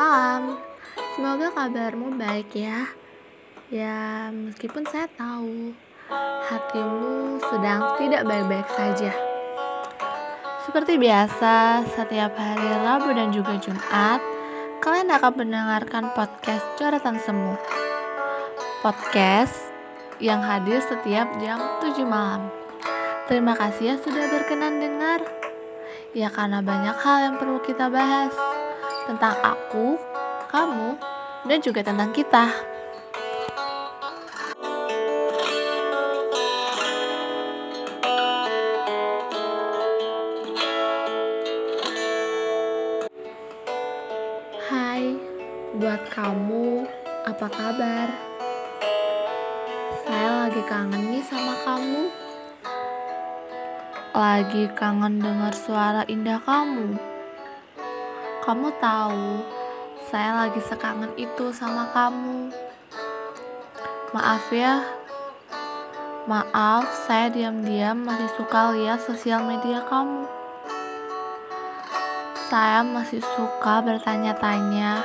malam. Semoga kabarmu baik ya. Ya, meskipun saya tahu hatimu sedang tidak baik-baik saja. Seperti biasa, setiap hari Rabu dan juga Jumat, kalian akan mendengarkan podcast Coretan Semu. Podcast yang hadir setiap jam 7 malam. Terima kasih ya sudah berkenan dengar. Ya karena banyak hal yang perlu kita bahas tentang aku, kamu, dan juga tentang kita. Hai, buat kamu, apa kabar? Saya lagi kangen nih sama kamu. Lagi kangen dengar suara indah kamu. Kamu tahu, saya lagi sekangen itu sama kamu. Maaf ya. Maaf, saya diam-diam masih suka lihat sosial media kamu. Saya masih suka bertanya-tanya,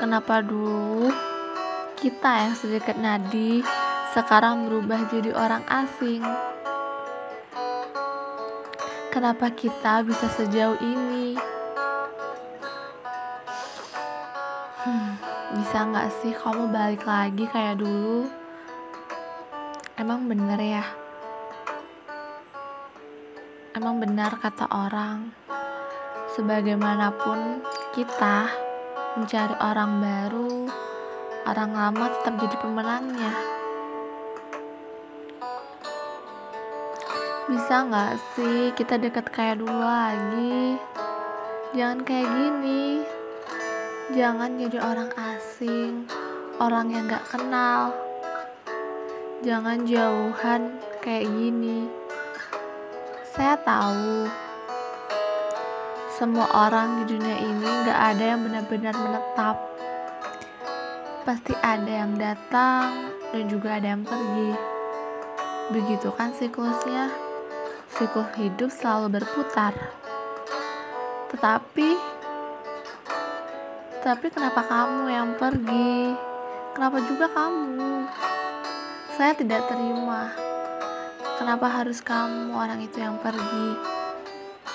kenapa dulu kita yang sedekat nadi sekarang berubah jadi orang asing. Kenapa kita bisa sejauh ini? Hmm, bisa nggak sih kamu balik lagi kayak dulu? Emang bener ya? Emang benar kata orang, sebagaimanapun kita mencari orang baru, orang lama tetap jadi pemenangnya. Bisa nggak sih kita dekat kayak dulu lagi? Jangan kayak gini. Jangan jadi orang asing, orang yang gak kenal. Jangan jauhan kayak gini. Saya tahu semua orang di dunia ini gak ada yang benar-benar menetap. Pasti ada yang datang dan juga ada yang pergi. Begitu kan siklusnya? Siklus hidup selalu berputar. Tetapi tapi kenapa kamu yang pergi? Kenapa juga kamu? Saya tidak terima. Kenapa harus kamu orang itu yang pergi?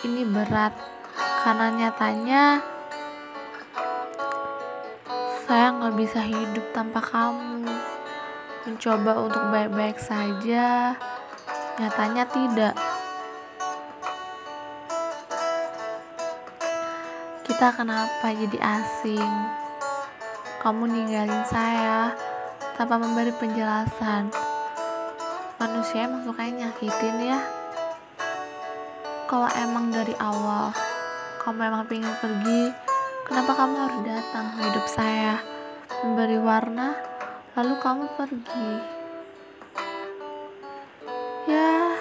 Ini berat karena nyatanya saya nggak bisa hidup tanpa kamu. Mencoba untuk baik-baik saja, nyatanya tidak. Kita kenapa jadi asing? Kamu ninggalin saya tanpa memberi penjelasan. Manusia emang sukanya nyakitin ya. Kalau emang dari awal kamu emang pengen pergi, kenapa kamu harus datang hidup saya, memberi warna, lalu kamu pergi? Ya,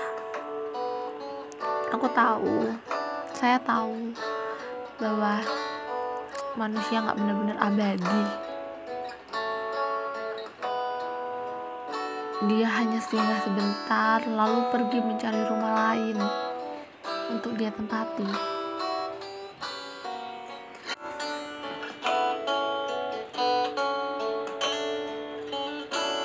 aku tahu, saya tahu bahwa manusia nggak benar-benar abadi. Dia hanya singgah sebentar, lalu pergi mencari rumah lain untuk dia tempati.